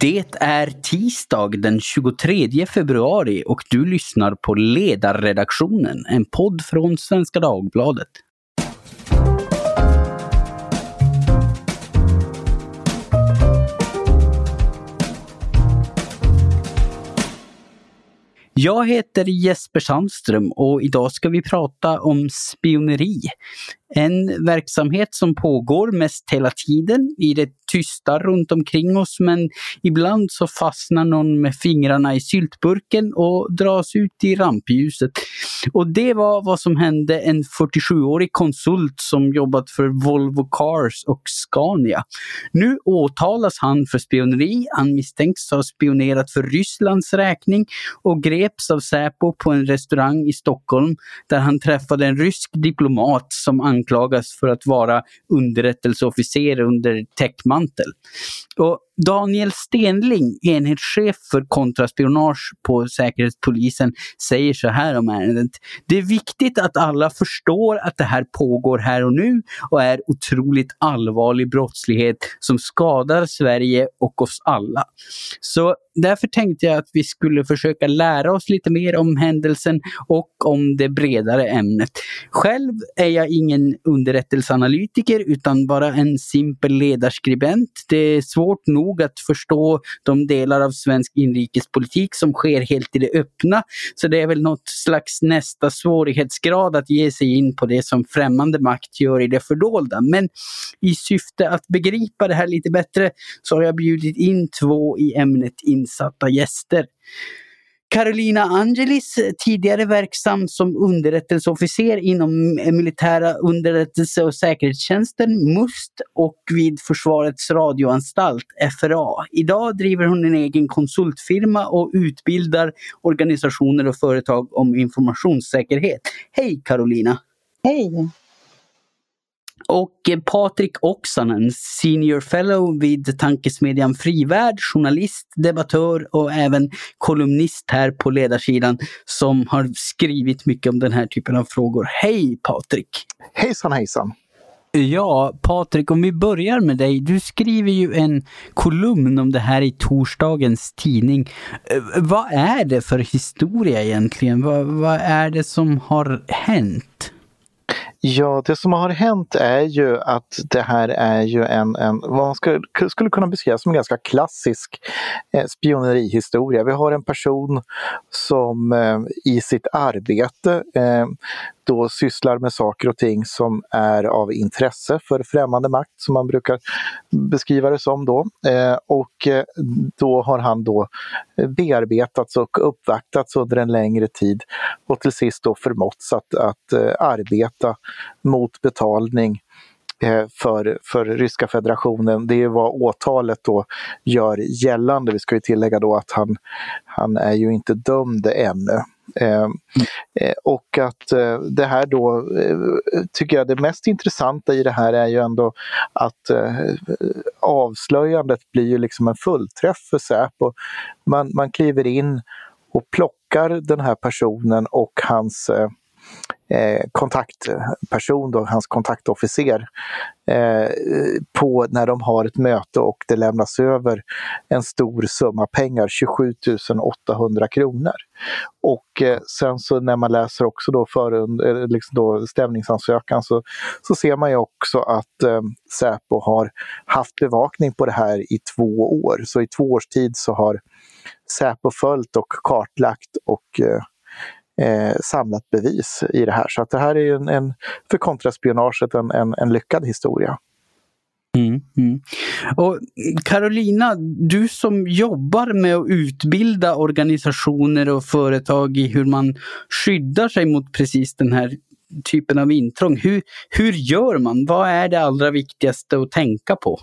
Det är tisdag den 23 februari och du lyssnar på Ledarredaktionen, en podd från Svenska Dagbladet. Jag heter Jesper Sandström och idag ska vi prata om spioneri. En verksamhet som pågår mest hela tiden i det tysta runt omkring oss men ibland så fastnar någon med fingrarna i syltburken och dras ut i rampljuset. Och det var vad som hände en 47-årig konsult som jobbat för Volvo Cars och Scania. Nu åtalas han för spioneri. Han misstänks ha spionerat för Rysslands räkning och greps av Säpo på en restaurang i Stockholm där han träffade en rysk diplomat som anklagas för att vara underrättelseofficer under täckmantel. Och Daniel Stenling, enhetschef för kontraspionage på Säkerhetspolisen, säger så här om ärendet. Det är viktigt att alla förstår att det här pågår här och nu och är otroligt allvarlig brottslighet som skadar Sverige och oss alla. Så därför tänkte jag att vi skulle försöka lära oss lite mer om händelsen och om det bredare ämnet. Själv är jag ingen underrättelseanalytiker utan bara en simpel ledarskribent. Det är svårt nog nog att förstå de delar av svensk inrikespolitik som sker helt i det öppna. Så det är väl något slags nästa svårighetsgrad att ge sig in på det som främmande makt gör i det fördolda. Men i syfte att begripa det här lite bättre så har jag bjudit in två i ämnet insatta gäster. Carolina Angelis, eh, tidigare verksam som underrättelseofficer inom eh, militära underrättelse och säkerhetstjänsten, MUST, och vid Försvarets radioanstalt, FRA. Idag driver hon en egen konsultfirma och utbildar organisationer och företag om informationssäkerhet. Hej Carolina! Hej! Och Patrik Oksanen, Senior Fellow vid tankesmedjan Frivärd, journalist, debattör och även kolumnist här på ledarsidan som har skrivit mycket om den här typen av frågor. Hej Patrik! Hejsan hejsan! Ja, Patrik, om vi börjar med dig. Du skriver ju en kolumn om det här i torsdagens tidning. Eh, vad är det för historia egentligen? Vad, vad är det som har hänt? Ja, det som har hänt är ju att det här är ju en, en vad man skulle, skulle kunna beskriva som en ganska klassisk eh, spionerihistoria. Vi har en person som eh, i sitt arbete eh, då sysslar med saker och ting som är av intresse för främmande makt, som man brukar beskriva det som då. Eh, och eh, då har han då bearbetats och uppvaktats under en längre tid och till sist då förmåtts att, att eh, arbeta mot betalning eh, för, för Ryska federationen. Det är vad åtalet då gör gällande. Vi ska ju tillägga då att han, han är ju inte dömd ännu. Mm. Och att eh, det här då, eh, tycker jag det mest intressanta i det här är ju ändå att avslöjandet blir ju liksom en fullträff för Säpo. Man, man kliver in och plockar den här personen och hans eh, kontaktperson, då, hans kontaktofficer, eh, på när de har ett möte och det lämnas över en stor summa pengar, 27 800 kronor. Och eh, sen så när man läser också då, för, eh, liksom då stämningsansökan så, så ser man ju också att eh, Säpo har haft bevakning på det här i två år. Så i två års tid så har Säpo följt och kartlagt och eh, eh, samlat bevis i det här. Så att det här är en, en för kontraspionaget en, en, en lyckad historia. Mm, mm. Och Carolina, du som jobbar med att utbilda organisationer och företag i hur man skyddar sig mot precis den här typen av intrång. Hur, hur gör man? Vad är det allra viktigaste att tänka på?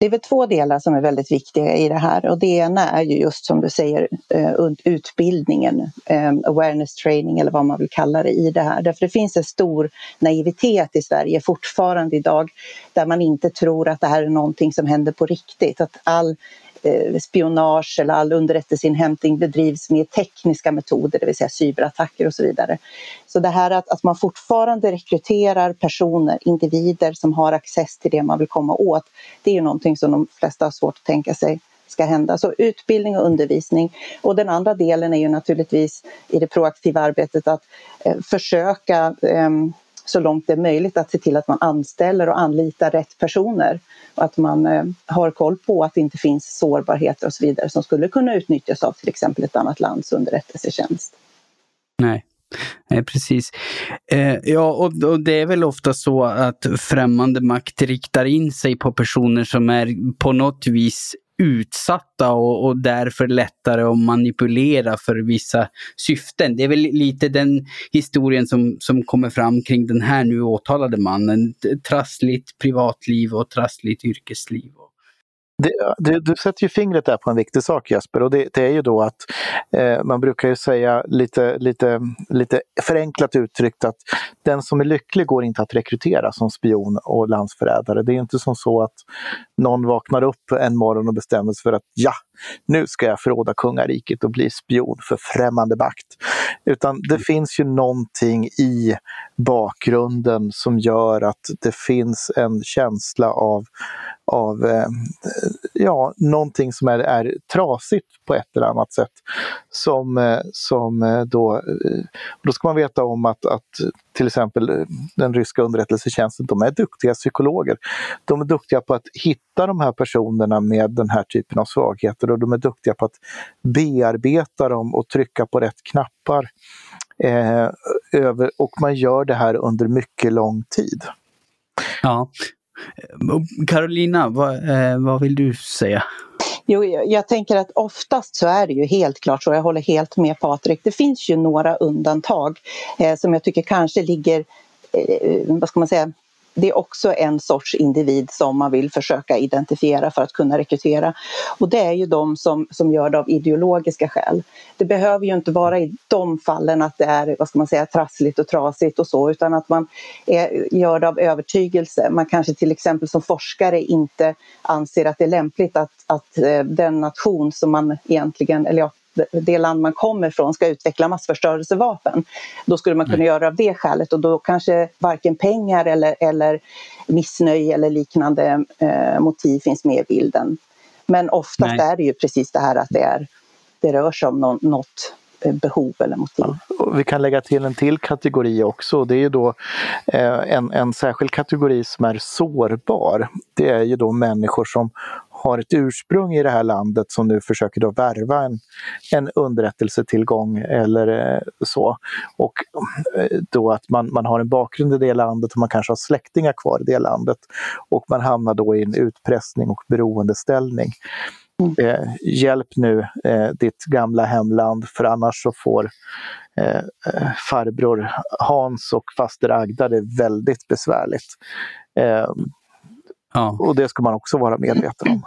Det är väl två delar som är väldigt viktiga i det här och det ena är ju just som du säger eh, utbildningen, eh, awareness training eller vad man vill kalla det i det här. Därför det finns en stor naivitet i Sverige fortfarande idag där man inte tror att det här är någonting som händer på riktigt. Att all Eh, spionage eller all underrättelseinhämtning bedrivs med tekniska metoder, det vill säga cyberattacker och så vidare. Så det här att, att man fortfarande rekryterar personer, individer som har access till det man vill komma åt, det är ju någonting som de flesta har svårt att tänka sig ska hända. Så utbildning och undervisning. Och den andra delen är ju naturligtvis i det proaktiva arbetet att eh, försöka eh, så långt det är möjligt att se till att man anställer och anlitar rätt personer. Och att man eh, har koll på att det inte finns sårbarheter och så vidare som skulle kunna utnyttjas av till exempel ett annat lands underrättelsetjänst. Nej. Nej, precis. Eh, ja, och, och, det är väl ofta så att främmande makt riktar in sig på personer som är på något vis utsatta och, och därför lättare att manipulera för vissa syften. Det är väl lite den historien som, som kommer fram kring den här nu åtalade mannen. Trassligt privatliv och trassligt yrkesliv. Och det, du sätter ju fingret där på en viktig sak Jesper och det, det är ju då att eh, man brukar ju säga lite, lite, lite förenklat uttryckt att den som är lycklig går inte att rekrytera som spion och landsförrädare. Det är inte som så att någon vaknar upp en morgon och bestämmer sig för att ja, nu ska jag förråda kungariket och bli spion för främmande makt. Utan det finns ju någonting i bakgrunden som gör att det finns en känsla av av eh, ja, någonting som är, är trasigt på ett eller annat sätt. Som, eh, som eh, då, eh, då ska man veta om att, att till exempel eh, den ryska underrättelsetjänsten, de är duktiga psykologer. De är duktiga på att hitta de här personerna med den här typen av svagheter och de är duktiga på att bearbeta dem och trycka på rätt knappar. Eh, över, och man gör det här under mycket lång tid. Ja, Carolina, vad, eh, vad vill du säga? Jo, jag tänker att oftast så är det ju helt klart så, jag håller helt med Patrik. Det finns ju några undantag eh, som jag tycker kanske ligger, eh, vad ska man säga, det är också en sorts individ som man vill försöka identifiera för att kunna rekrytera. Och det är ju de som, som gör det av ideologiska skäl. Det behöver ju inte vara i de fallen att det är vad ska man säga, trassligt och trasigt och så, utan att man är, gör det av övertygelse. Man kanske till exempel som forskare inte anser att det är lämpligt att, att eh, den nation som man egentligen, eller ja, det land man kommer ifrån ska utveckla massförstörelsevapen. Då skulle man kunna mm. göra av det skälet och då kanske varken pengar eller, eller missnöje eller liknande eh, motiv finns med i bilden. Men oftast Nej. är det ju precis det här att det, är, det rör sig om någon, något eh, behov eller motiv. Ja, vi kan lägga till en till kategori också. Det är ju då eh, en, en särskild kategori som är sårbar. Det är ju då människor som har ett ursprung i det här landet som nu försöker då värva en, en underrättelsetillgång eller eh, så. Och eh, då att man, man har en bakgrund i det landet och man kanske har släktingar kvar i det landet. Och man hamnar då i en utpressning och beroendeställning. Mm. Eh, hjälp nu eh, ditt gamla hemland för annars så får eh, eh farbror Hans och faster Agda det väldigt besvärligt. Ja. Och det ska man också vara medveten om.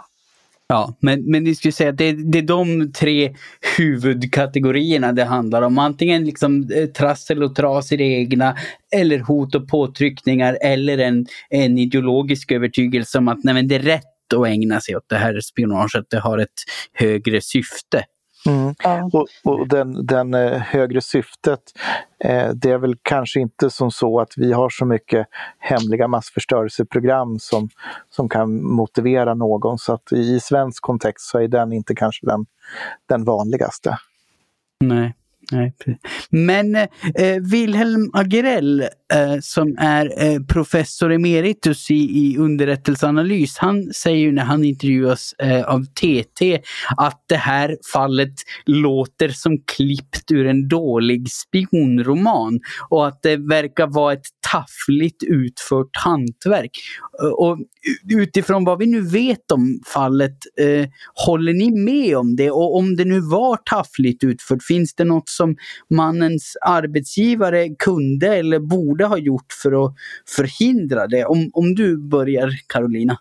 Ja, men, men ni skulle säga att det, det är de tre huvudkategorierna det handlar om. Antingen liksom eh, trassel och tras i det egna eller hot och påtryckningar eller en, en ideologisk övertygelse om att nej, det är rätt att ägna sig åt det här spionaget. Det har ett högre syfte. Mm. Ja. Och, och den, den eh, högre syftet, eh, det är väl kanske inte som så att vi har så mycket hemliga massförstörelseprogram som, som kan motivera någon. Så att i svensk kontext så är den inte kanske den, den vanligaste. Nej. Nej, Men eh, Wilhelm Agrell eh, som är eh, professor emeritus i, i underrättelseanalys, han säger ju när han intervjuas eh, av TT att det här fallet låter som klippt ur en dålig spionroman och att det verkar vara ett taffligt utfört hantverk. Eh, och utifrån vad vi nu vet om fallet, eh, håller ni med om det? Och om det nu var taffligt utfört, finns det något som mannens arbetsgivare kunde eller borde ha gjort för att förhindra det? Om, om du börjar Carolina.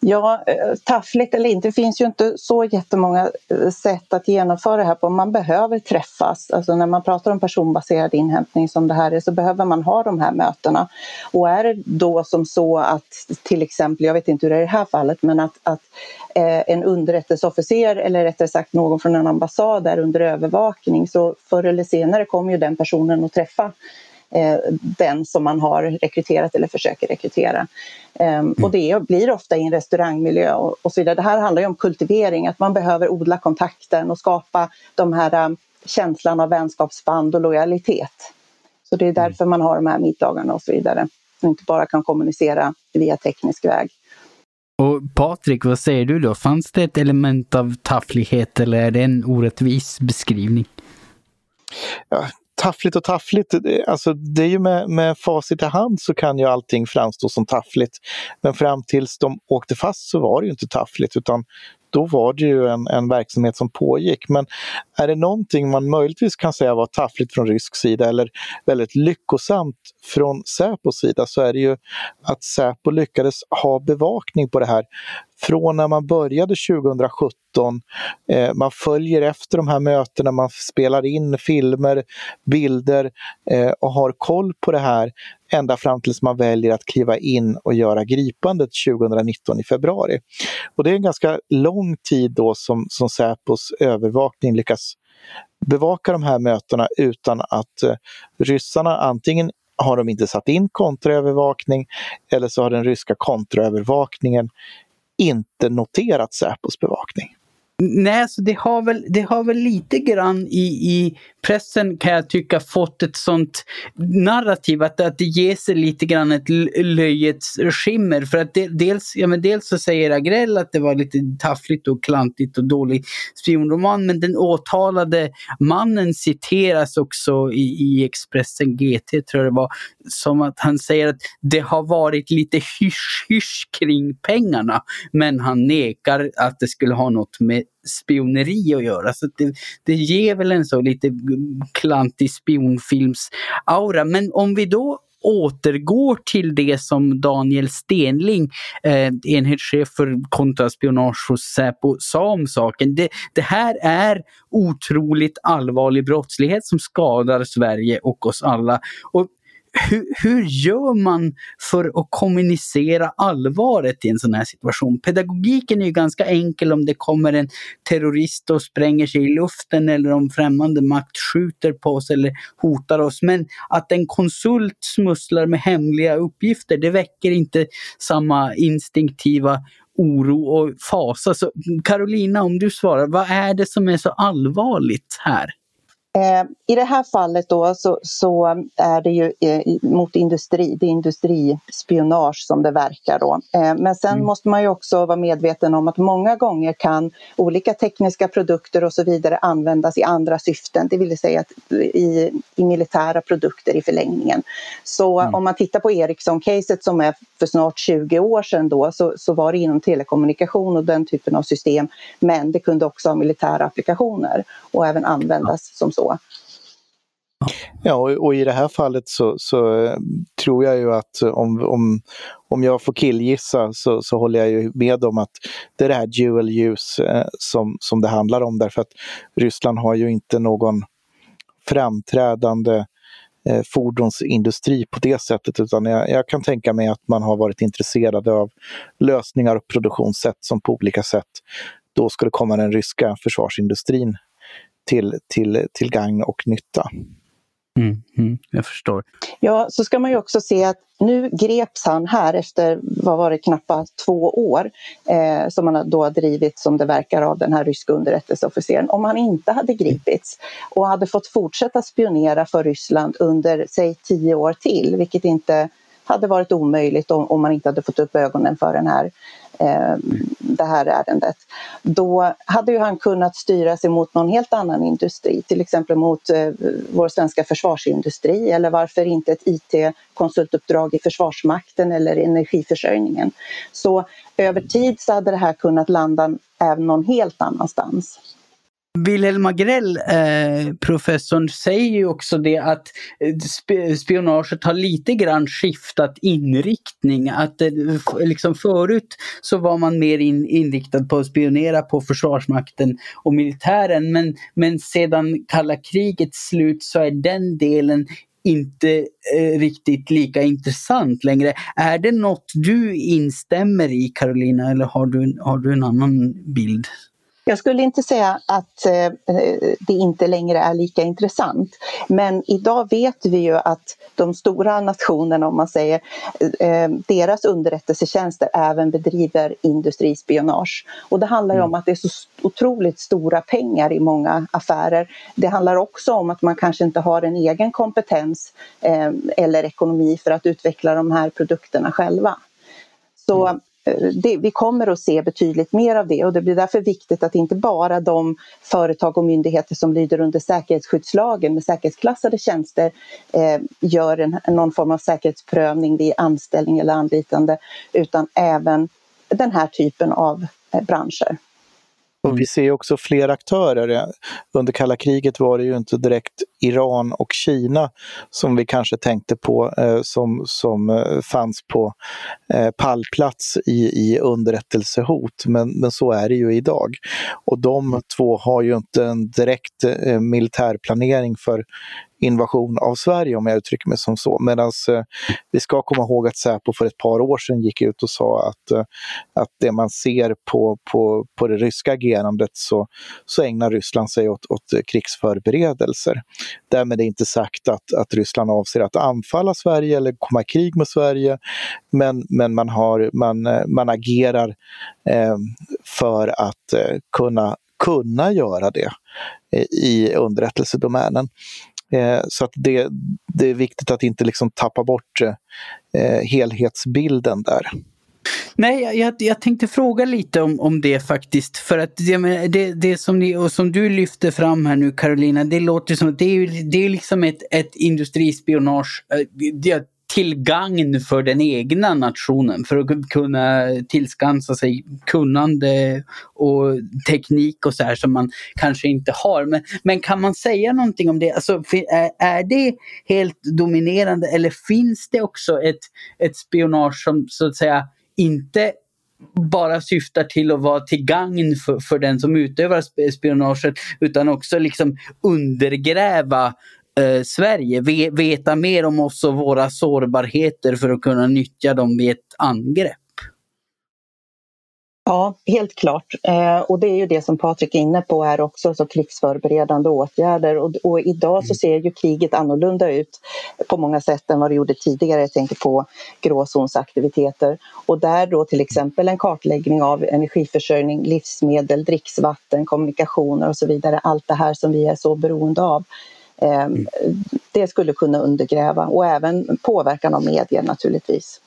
Ja, eh, taffligt eller inte, det finns ju inte så jättemånga eh, sätt att genomföra det här på. Man behöver träffas. Alltså när man pratar om personbaserad inhämtning som det här är så behöver man ha de här mötena. Och är det då som så att till exempel, jag vet inte hur det är i det här fallet, men att, att eh, en underrättelseofficer eller rättare sagt någon från en ambassad är under övervakning så förr eller senare kommer ju den personen att träffa den som man har rekryterat eller försöker rekrytera. Mm. Och det blir ofta i en restaurangmiljö och, så vidare. Det här handlar ju om kultivering, att man behöver odla kontakten och skapa de här um, känslan av vänskapsband och lojalitet. Så det är mm. därför man har de här middagarna och så vidare. Och inte bara kan kommunicera via teknisk väg. Och Patrik, vad säger du då? Fanns det ett element av tafflighet eller är det en orättvis beskrivning? Ja, taffligt och taffligt, alltså det är ju med, med facit i hand så kan ju allting framstå som taffligt. Men fram tills de åkte fast så var det ju inte taffligt utan då var det ju en, en verksamhet som pågick. Men är det någonting man möjligtvis kan säga var taffligt från rysk sida eller väldigt lyckosamt från Säpos sida så är det ju att Säpo lyckades ha bevakning på det här från när man började 2017. Eh, man följer efter de här mötena, man spelar in filmer, bilder eh, och har koll på det här ända fram tills man väljer att kliva in och göra gripandet 2019 i februari. Och det är en ganska lång tid då som, som Säpos övervakning lyckas bevaka de här mötena utan att eh, ryssarna antingen har de inte satt in kontraövervakning eller så har den ryska kontraövervakningen inte noterat Säpos bevakning. Nej, så det har väl, det har väl lite grann i, i pressen kan jag tycka fått ett sånt narrativ att, att det ger sig lite grann ett löjets skimmer. För att det, dels, ja, men dels så säger Agrell att det var lite taffligt och klantigt och dålig spionroman men den åtalade mannen citeras också i, i Expressen GT tror jag det var som att han säger att det har varit lite hysch-hysch kring pengarna men han nekar att det skulle ha något med spioneri att göra. Så det, det ger väl en så lite klantig spionfilms-aura. Men om vi då återgår till det som Daniel Stenling, eh, enhetschef för kontraspionage hos Säpo, sa om saken. Det, det här är otroligt allvarlig brottslighet som skadar Sverige och oss alla. Och hur, hur gör man för att kommunicera allvaret i en sån här situation? Pedagogiken är ju ganska enkel om det kommer en terrorist och spränger sig i luften eller om främmande makt skjuter på oss eller hotar oss. Men att en konsult smusslar med hemliga uppgifter, det väcker inte samma instinktiva oro och fasa. Så Carolina, om du svarar, vad är det som är så allvarligt här? Eh, I det här fallet då så, så är det ju eh, mot industri, det är industrispionage som det verkar då. Eh, men sen mm. måste man ju också vara medveten om att många gånger kan olika tekniska produkter och så vidare användas i andra syften, det vill säga i, i militära produkter i förlängningen. Så mm. om man tittar på Ericsson-caset som är för snart 20 år sedan då så, så var det inom telekommunikation och den typen av system. Men det kunde också ha militära applikationer och även användas som så. Ja, och, och, i det här fallet så, så, eh, tror jag ju att eh, om, om, om jag får killgissa så, så håller jag ju med om att det är det här dual use eh, som, som det handlar om. Därför att Ryssland har ju inte någon framträdande eh, fordonsindustri på det sättet. Utan jag, jag, kan tänka mig att man har varit intresserad av lösningar och produktionssätt som på olika sätt då skulle komma den ryska försvarsindustrin till, till, till gagn och nytta. Mm, mm, jag förstår. Ja, så ska man ju också se att nu greps han här efter, vad var det, knappt två år eh, som han då har drivit som det verkar av den här ryska underrättelseofficeren. Om han inte hade gripits och hade fått fortsätta spionera för Ryssland under, säg tio år till, vilket inte hade varit omöjligt om, om man inte hade fått upp ögonen för den här eh, det här ärendet. Då hade ju han kunnat styra sig mot någon helt annan industri, till exempel mot eh, vår svenska försvarsindustri eller varför inte ett IT-konsultuppdrag i Försvarsmakten eller energiförsörjningen. Så över tid så hade det här kunnat landa även någon helt annanstans. Wilhelm Agrell, eh, professorn, säger ju också det att eh, spionaget har lite grann skiftat inriktning. Att eh, liksom förut så var man mer in, inriktad på att spionera på Försvarsmakten och militären men, men sedan kalla krigets slut så är den delen inte eh, riktigt lika intressant längre. Är det något du instämmer i Carolina eller har du, har du en annan bild? Jag skulle inte säga att eh, det inte längre är lika intressant. Men idag vet vi ju att de stora nationerna, om man säger, eh, deras underrättelsetjänster även bedriver industrispionage. Och det handlar ju om mm. att det är så otroligt stora pengar i många affärer. Det handlar också om att man kanske inte har en egen kompetens eh, eller ekonomi för att utveckla de här produkterna själva. Så mm. Eh, Eh, det, vi kommer att se betydligt mer av det och det blir därför viktigt att inte bara de företag och myndigheter som lyder under säkerhetsskyddslagen med säkerhetsklassade tjänster eh, gör en, någon form av säkerhetsprövning vid anställning eller anlitande utan även den här typen av eh, branscher. Och vi mm. ser också fler aktörer. Under kalla kriget var det ju inte direkt Iran och Kina som vi kanske tänkte på eh, som, som eh, fanns på eh, pallplats i, i underrättelsehot. Men, men så är det ju idag. Och de två har ju inte en direkt eh, militärplanering för invasion av Sverige om jag uttrycker mig som så. Medan eh, vi ska komma ihåg att Säpo för ett par år sedan gick ut och sa att, eh, att det man ser på, på, på det ryska agerandet så, så ägnar Ryssland sig åt, åt eh, krigsförberedelser. Därmed är inte sagt att, att Ryssland avser att anfalla Sverige eller komma i krig med Sverige. Men, men man, har, man, eh, man agerar eh, för att eh, kunna kunna göra det eh, i underrättelsedomänen. Eh, så att det, det är viktigt att inte liksom tappa bort eh, helhetsbilden där. Nej, jag, jag tänkte fråga lite om, om det faktiskt. För att det, det, det som, ni, och som du lyfter fram här nu Carolina, det låter som att det är, det är liksom ett, ett industrispionage. Eh, det, till gagn för den egna nationen för att kunna tillskansa sig kunnande och teknik och så här som man kanske inte har. Men, men kan man säga någonting om det? Alltså, är det helt dominerande eller finns det också ett, ett spionage som så att säga inte bara syftar till att vara till gagn för, för den som utövar spionaget utan också liksom undergräva eh, Sverige, veta mer om oss och våra sårbarheter för att kunna nyttja dem vid ett angrepp. Ja, helt klart. Eh, och det är ju det som Patrik är inne på här också, så krigsförberedande åtgärder. Och, och, idag så ser ju kriget annorlunda ut på många sätt än vad det gjorde tidigare. Jag tänker på gråzonsaktiviteter. Och där då till exempel en kartläggning av energiförsörjning, livsmedel, dricksvatten, kommunikationer och så vidare. Allt det här som vi är så beroende av. Mm. Det skulle kunna undergräva och även påverkan av medier naturligtvis.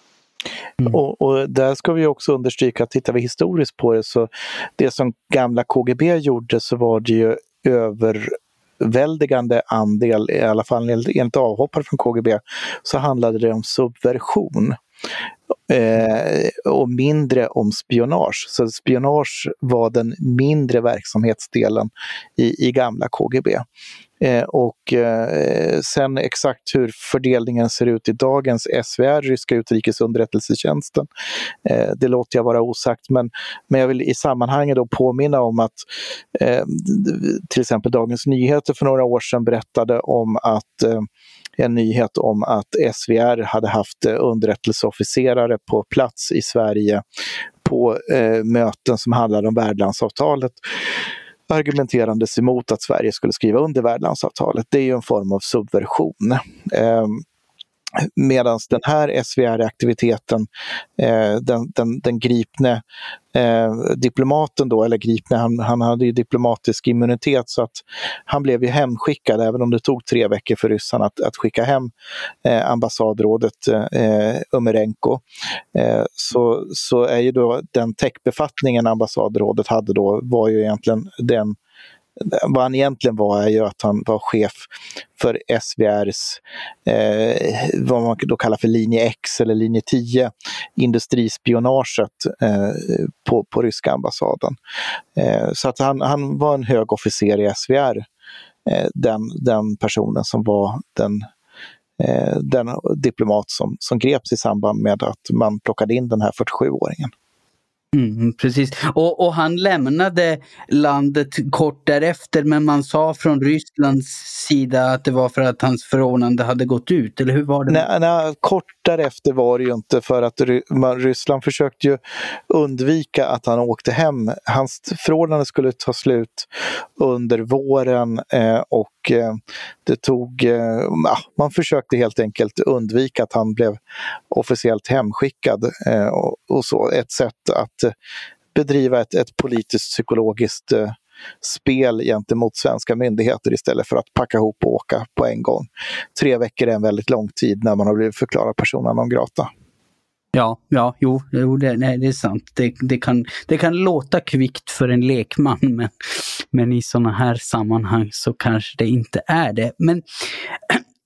Mm. Och, och, där ska vi också understryka att tittar vi historiskt på det så det som gamla KGB gjorde så var det ju överväldigande andel, i alla fall enligt avhoppare från KGB, så handlade det om subversion. Eh, och mindre om spionage. Så spionage var den mindre verksamhetsdelen i, i gamla KGB. Eh, och eh, sen exakt hur fördelningen ser ut i dagens SVR, ryska utrikesunderrättelsetjänsten, eh, det låter jag vara osagt. Men, men jag vill i sammanhanget då påminna om att eh, till exempel Dagens Nyheter för några år sedan berättade om att eh, en nyhet om att SVR hade haft eh, underrättelseofficerare på plats i Sverige på eh, möten som handlade om värdlandsavtalet argumenterandes emot att Sverige skulle skriva under värdlandsavtalet. Det är ju en form av subversion. Ehm, Medan den här SVR-aktiviteten, eh, den, den, den gripne eh, diplomaten då, eller gripne, han, han hade ju diplomatisk immunitet så att han blev ju hemskickad även om det tog tre veckor för ryssarna att, att skicka hem eh, ambassadrådet eh, Umerenko. Eh, så, så är ju då den täckbefattningen ambassadrådet hade då var ju egentligen den vad han egentligen var är ju att han var chef för SVRs, eh, vad man då kallar för linje X eller linje 10, industrispionaget eh, på, på ryska ambassaden. Eh, så att han, han var en hög officer i SVR, eh, den, den personen som var den eh, den diplomat som, som greps i samband med att man plockade in den här 47-åringen. Mm, precis. Och, och, han lämnade landet kort därefter men man sa från Rysslands sida att det var för att hans förordnande hade gått ut, eller hur var det? Nej, nej kort därefter var det ju inte för att Ryssland försökte ju undvika att han åkte hem. Hans förordnande skulle ta slut under våren eh, och Eh, det tog, eh, man försökte helt enkelt undvika att han blev officiellt hemskickad eh, och, och, så. Ett sätt att eh, bedriva ett, ett politiskt psykologiskt eh, spel gentemot svenska myndigheter istället för att packa ihop och åka på en gång. Tre veckor är en väldigt lång tid när man har blivit förklarad persona non grata. Ja, ja, jo, jo det, nej, det är sant. Det, det, kan, det kan låta kvickt för en lekman, men, men i sådana här sammanhang så kanske det inte är det. Men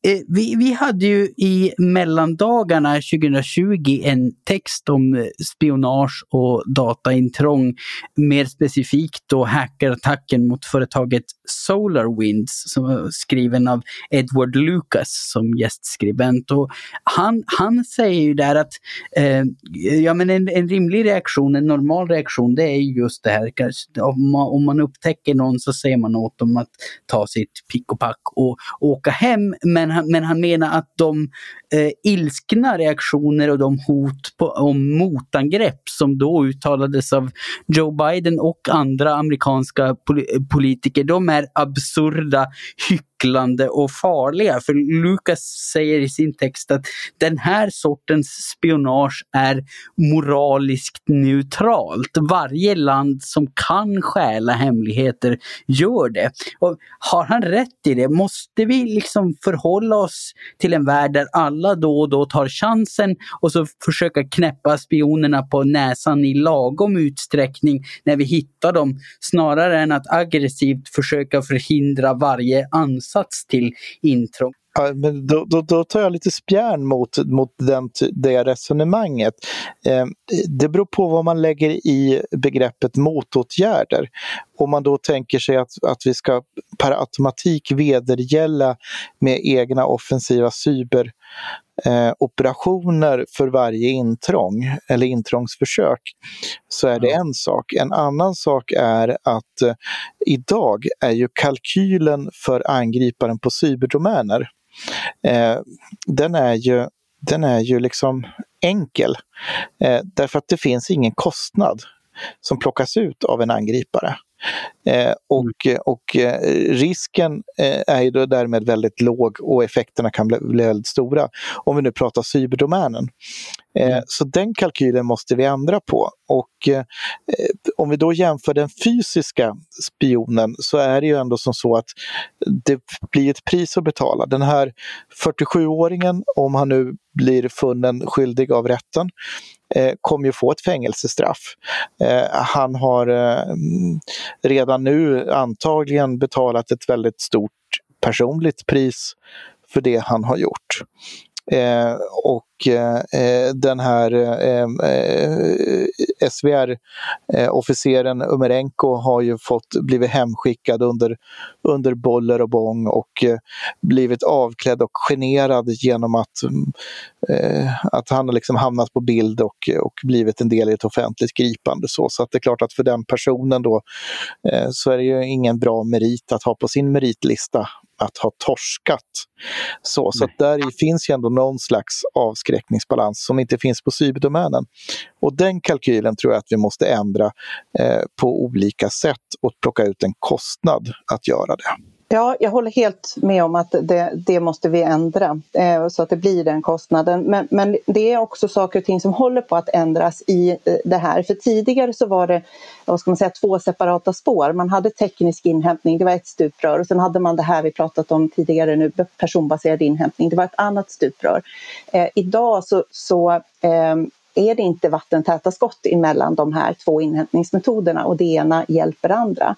Eh, vi, vi hade ju i mellandagarna 2020 en text om eh, spionage och dataintrång. Mer specifikt då hackerattacken mot företaget SolarWinds som var skriven av Edward Lucas som gästskribent. Och han, han säger ju där att eh, ja, men en, en rimlig reaktion, en normal reaktion, det är just det här. Om man, om man upptäcker någon så säger man åt dem att ta sitt pick och pack och åka hem. Men han, men han menar att de eh, ilskna reaktioner och de hot på, om motangrepp som då uttalades av Joe Biden och andra amerikanska pol politiker, de är absurda, hycklande och farliga. För Lucas säger i sin text att den här sortens spionage är moraliskt neutralt. Varje land som kan stjäla hemligheter gör det. Och har han rätt i det? Måste vi liksom förhålla oss till en värld där alla då och då tar chansen och så försöka knäppa spionerna på näsan i lagom utsträckning när vi hittar dem, snarare än att aggressivt försöka förhindra varje ansats till intrång. Ja, men då, då, då, tar jag lite spjärn mot, mot den, det resonemanget. Eh, det beror på vad man lägger i begreppet motåtgärder. Om man då tänker sig att, att vi ska per automatik vedergälla med egna offensiva cyber eh, operationer för varje intrång eller intrångsförsök så är det en sak. En annan sak är att eh, idag är ju kalkylen för angriparen på cyberdomäner eh, den är ju den är ju liksom enkel. Eh, därför att det finns ingen kostnad som plockas ut av en angripare. Eh, och, mm. och eh, risken eh, är ju då därmed väldigt låg och effekterna kan bli, bli väldigt stora. Om vi nu pratar cyberdomänen. Eh, så den kalkylen måste vi ändra på. Och eh, eh, om vi då jämför den fysiska spionen så är det ju ändå som så att det blir ett pris att betala. Den här 47-åringen, om han nu blir funnen skyldig av rätten, eh, kommer ju få ett fängelsestraff. Eh, han har eh, redan nu antagligen betalat ett väldigt stort personligt pris för det han har gjort. Eh, och eh, den här eh, eh SVR-officeren eh, Umerenko har ju fått blivit hemskickad under, under boller och bång och eh, blivit avklädd och generad genom att, eh, att han har liksom hamnat på bild och, och blivit en del i ett offentligt gripande. Så, så att det är klart att för den personen då eh, så är det ju ingen bra merit att ha på sin meritlista att ha torskat. Så, så där finns ju ändå någon slags avskräckningsbalans som inte finns på cyberdomänen. Och den kalkylen tror jag att vi måste ändra eh, på olika sätt och plocka ut en kostnad att göra det. Ja, jag håller helt med om att det, det måste vi ändra eh, så att det blir den kostnaden. Men, men, det är också saker och ting som håller på att ändras i eh, det här. För tidigare så var det vad ska man säga, två separata spår. Man hade teknisk inhämtning, det var ett stuprör och sen hade man det här vi pratat om tidigare nu, personbaserad inhämtning, det var ett annat stuprör. Eh, idag så, så eh, är det inte vattentäta skott emellan de här två inhämtningsmetoderna och det ena hjälper andra.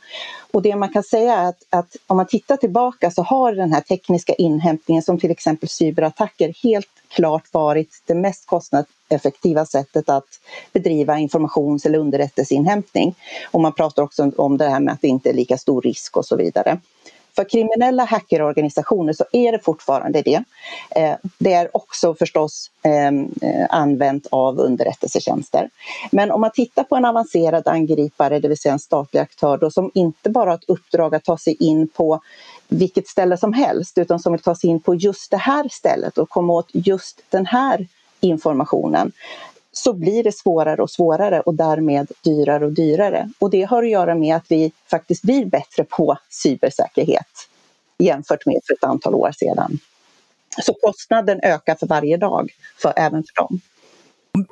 Och det man kan säga är att, att om man tittar tillbaka så har den här tekniska inhämtningen som till exempel cyberattacker helt klart varit det mest kostnadseffektiva sättet att bedriva informations eller underrättelseinhämtning. Och man pratar också om det här med att det inte är lika stor risk och så vidare. För kriminella hackerorganisationer så är det fortfarande det. Eh, det är också förstås ehm, eh, använt av underrättelsetjänster. Men om man tittar på en avancerad angripare, det vill säga en statlig aktör då, som inte bara har ett uppdrag att ta sig in på vilket ställe som helst utan som vill ta sig in på just det här stället och komma åt just den här informationen så blir det svårare och svårare och därmed dyrare och dyrare. Och det har att göra med att vi faktiskt blir bättre på cybersäkerhet jämfört med för ett antal år sedan. Så kostnaden ökar för varje dag, för, även för dem.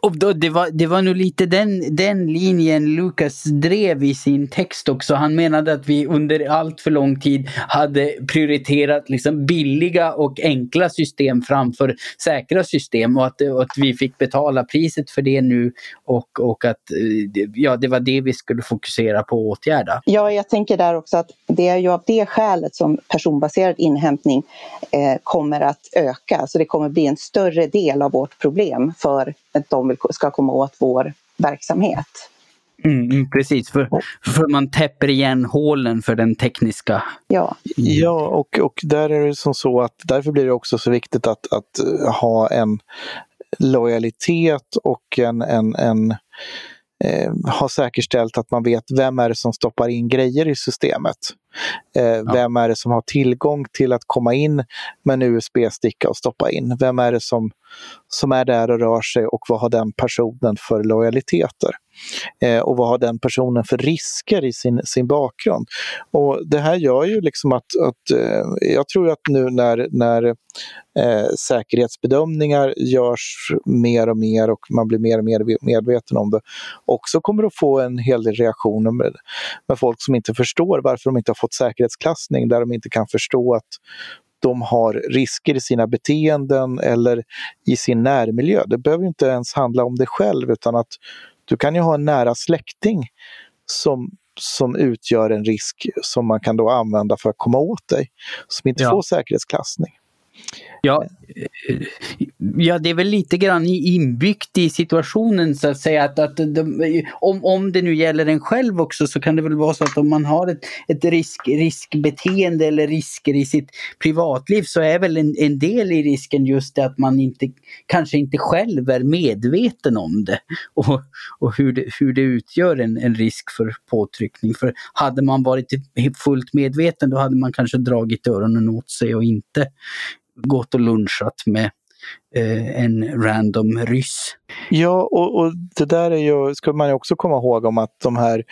Och då, det, var, det var nog lite den, den linjen Lukas drev i sin text också. Han menade att vi under allt för lång tid hade prioriterat liksom billiga och enkla system framför säkra system och att, och att vi fick betala priset för det nu och, och att eh, ja, det var det vi skulle fokusera på att åtgärda. Ja, jag tänker där också att det är ju av det skälet som personbaserad inhämtning eh, kommer att öka. Så det kommer bli en större del av vårt problem för att de ska komma åt vår verksamhet. Mm, mm, precis, för, för man täpper igen hålen för den tekniska. Ja, ja och, och där är det som så att därför blir det också så viktigt att, att ha en lojalitet och en, en, en ha säkerställt att man vet vem är det som stoppar in grejer i systemet. Eh. Vem är det som har tillgång till att komma in med en USB-sticka och stoppa in? Vem är det som, som är där och rör sig och vad har den personen för lojaliteter? Eh, och vad har den personen för risker i sin, sin bakgrund? Och Det här gör ju liksom att, att eh, jag tror att nu när, när eh, säkerhetsbedömningar görs mer och mer och man blir mer och mer medveten om det, också kommer att få en hel del reaktioner med, med folk som inte förstår varför de inte har fått säkerhetsklassning, där de inte kan förstå att de har risker i sina beteenden eller i sin närmiljö. Det behöver inte ens handla om dig själv utan att du kan ju ha en nära släkting som, som utgör en risk som man kan då använda för att komma åt dig, som inte ja. får säkerhetsklassning. Ja, eh, ja, det är väl lite grann inbyggt i situationen så att säga. Att, att de, om, om det nu gäller en själv också så kan det väl vara så att om man har ett, ett risk, riskbeteende eller risker i sitt privatliv så är väl en, en del i risken just det att man inte, kanske inte själv är medveten om det och, och hur, det, hur det utgör en, en risk för påtryckning. För hade man varit fullt medveten då hade man kanske dragit öronen åt sig och inte gått och lunchat med eh, en random ryss. Ja, och, och, det där är ju, ska man ju också komma ihåg om att de här,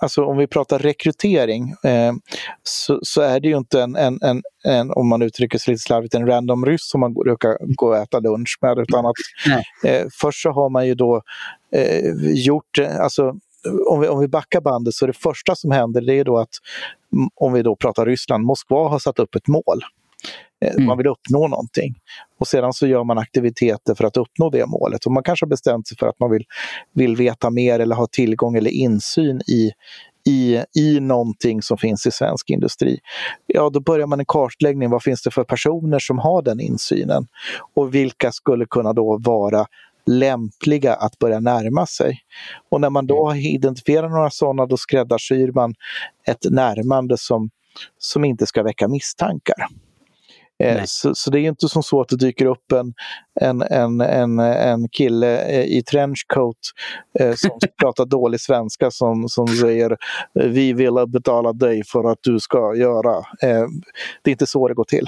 alltså om vi pratar rekrytering, eh, så, så, är det ju inte en, en, en, en, om man uttrycker sig lite slarvigt, en random ryss som man brukar gå och äta lunch med, utan att eh, först så har man ju då eh, gjort, alltså om vi, om vi backar bandet så det första som händer det är då att, om vi då pratar Ryssland, Moskva har satt upp ett mål. Eh, mm. Man vill uppnå någonting. Och sedan så gör man aktiviteter för att uppnå det målet. Och man kanske har bestämt sig för att man vill, vill veta mer eller ha tillgång eller insyn i, i, i någonting som finns i svensk industri. Ja, då börjar man en kartläggning. Vad finns det för personer som har den insynen? Och vilka skulle kunna då vara lämpliga att börja närma sig. Och när man då har identifierat några sådana, då skräddarsyr man ett närmande som, som inte ska väcka misstankar. Eh, så, så, det är inte som så att det dyker upp en, en, en, en, en kille eh, i trenchcoat eh, som pratar dålig svenska som, som säger vi vill betala dig för att du ska göra. Eh, det är inte så det går till.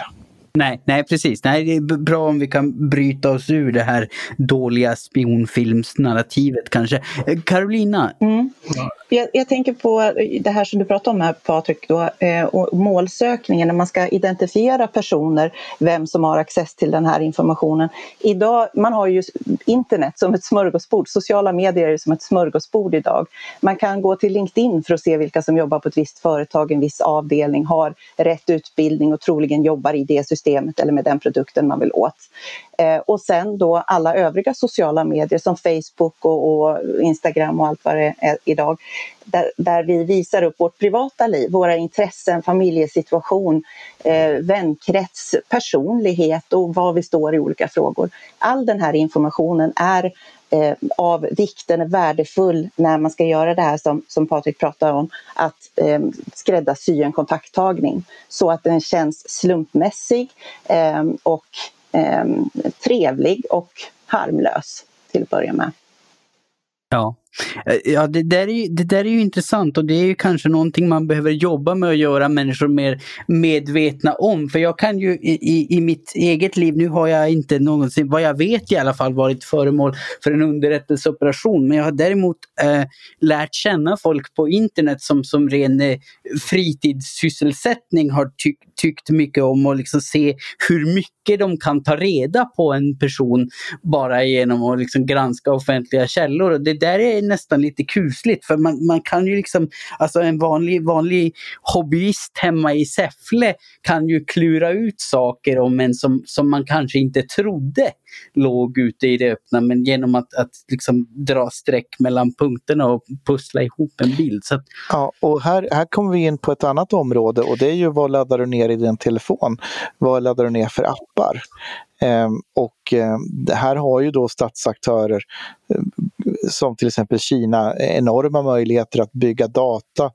Nej, nej precis. Nej, det är bra om vi kan bryta oss ur det här dåliga spionfilmsnarrativet kanske. Eh, Carolina? Mm. Jag, jag, tänker på det här som du pratade om här Patrik, då, eh, och målsökningen när man ska identifiera personer, vem som har access till den här informationen. Idag, man har ju internet som ett smörgåsbord, sociala medier är som ett smörgåsbord idag. Man kan gå till LinkedIn för att se vilka som jobbar på ett visst företag, en viss avdelning, har rätt utbildning och troligen jobbar i det systemet systemet eller med den produkten man vill åt. Eh, och sen då alla övriga sociala medier som Facebook och, och Instagram och allt vad det är idag. Där, där, vi visar upp vårt privata liv, våra intressen, familjesituation, eh, vänkrets, personlighet och var vi står i olika frågor. All den här informationen är eh, av vikt, den är värdefull när man ska göra det här som, som Patrik pratar om, att eh, skräddarsy en kontakttagning så att den känns slumpmässig eh, och eh, trevlig och harmlös till att börja med. Ja, Eh, ja, det där, är ju, det där är ju intressant och det är ju kanske någonting man behöver jobba med att göra människor mer medvetna om. För jag kan ju i, i mitt eget liv, nu har jag inte någonsin, vad jag vet i alla fall, varit föremål för en underrättelseoperation. Men jag har däremot eh, lärt känna folk på internet som, som ren eh, fritidssysselsättning har ty, tyckt mycket om och liksom se hur mycket de kan ta reda på en person bara genom att liksom granska offentliga källor. Och det där är nästan lite kusligt för man, man kan ju liksom, alltså en vanlig, vanlig hobbyist hemma i Säffle kan ju klura ut saker om en som, som man kanske inte trodde låg ute i det öppna men genom att, att liksom dra streck mellan punkterna och pussla ihop en bild. Så att... Ja, och här, här kommer vi in på ett annat område och det är ju vad laddar du ner i din telefon? Vad laddar du ner för appar? Eh, och eh, här har ju då statsaktörer eh, som till exempel Kina enorma möjligheter att bygga data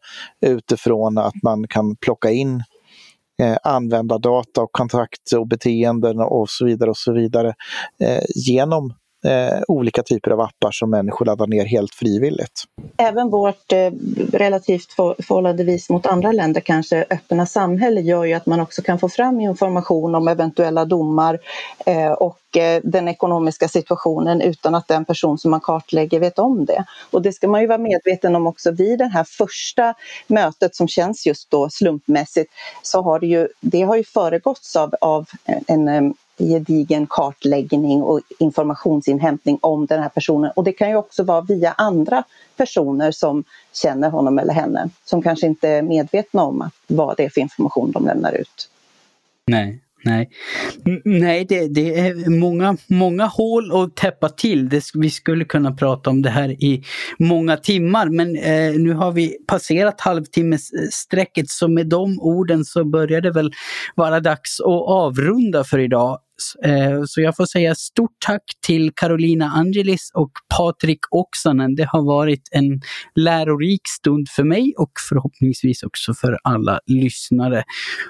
utifrån att man kan plocka in eh, användardata och kontakt och beteenden och så vidare och så vidare eh, genom eh, olika typer av appar som människor laddar ner helt frivilligt. Även vårt eh, relativt för, förhållandevis mot andra länder kanske öppna samhälle gör ju att man också kan få fram information om eventuella domar eh, och eh, den ekonomiska situationen utan att den person som man kartlägger vet om det. Och det ska man ju vara medveten om också vid det här första mötet som känns just då slumpmässigt så har det ju, det har ju föregåtts av, av en, en gedigen kartläggning och informationsinhämtning om den här personen. Och det kan ju också vara via andra personer som känner honom eller henne, som kanske inte är medvetna om att, vad det är för information de lämnar ut. Nej. Nej, Nej det, det, är många, många hål att täppa till. Det, vi skulle kunna prata om det här i många timmar men eh, nu har vi passerat halvtimmesstrecket så med de orden så börjar det väl vara dags att avrunda för idag. Eh, så jag får säga stort tack till Carolina Angelis och Patrik Oksanen. Det har varit en lärorik stund för mig och förhoppningsvis också för alla lyssnare.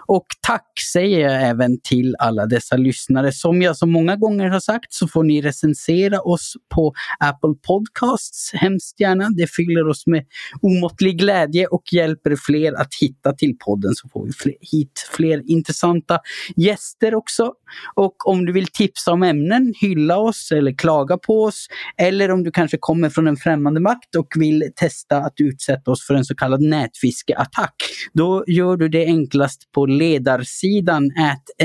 Och tack säger jag även till alla dessa lyssnare. Som jag så många gånger har sagt så får ni recensera oss på Apple Podcasts hemskt gärna. Det fyller oss med omåttlig glädje och hjälper fler att hitta till podden så får vi hit fler intressanta gäster också. Och och om du vill tipsa om ämnen, hylla oss eller klaga på oss eller om du kanske kommer från en främmande makt och vill testa att utsätta oss för en så kallad nätfiskeattack. Då gör du det enklast på ledarsidan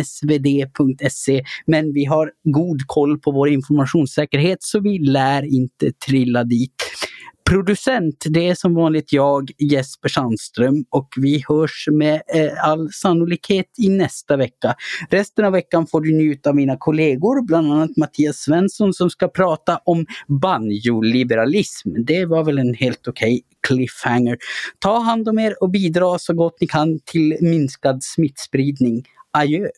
svd.se. Men vi har god koll på vår informationssäkerhet så vi lär inte trilla dit. Producent, det är som vanligt jag, Jesper Sandström och vi hörs med eh, all sannolikhet i nästa vecka. Resten av veckan får du njuta av mina kollegor, bland annat Mattias Svensson som ska prata om banjoliberalism. Det var väl en helt okej okay cliffhanger. Ta hand om er och bidra så gott ni kan till minskad smittspridning. Adjö!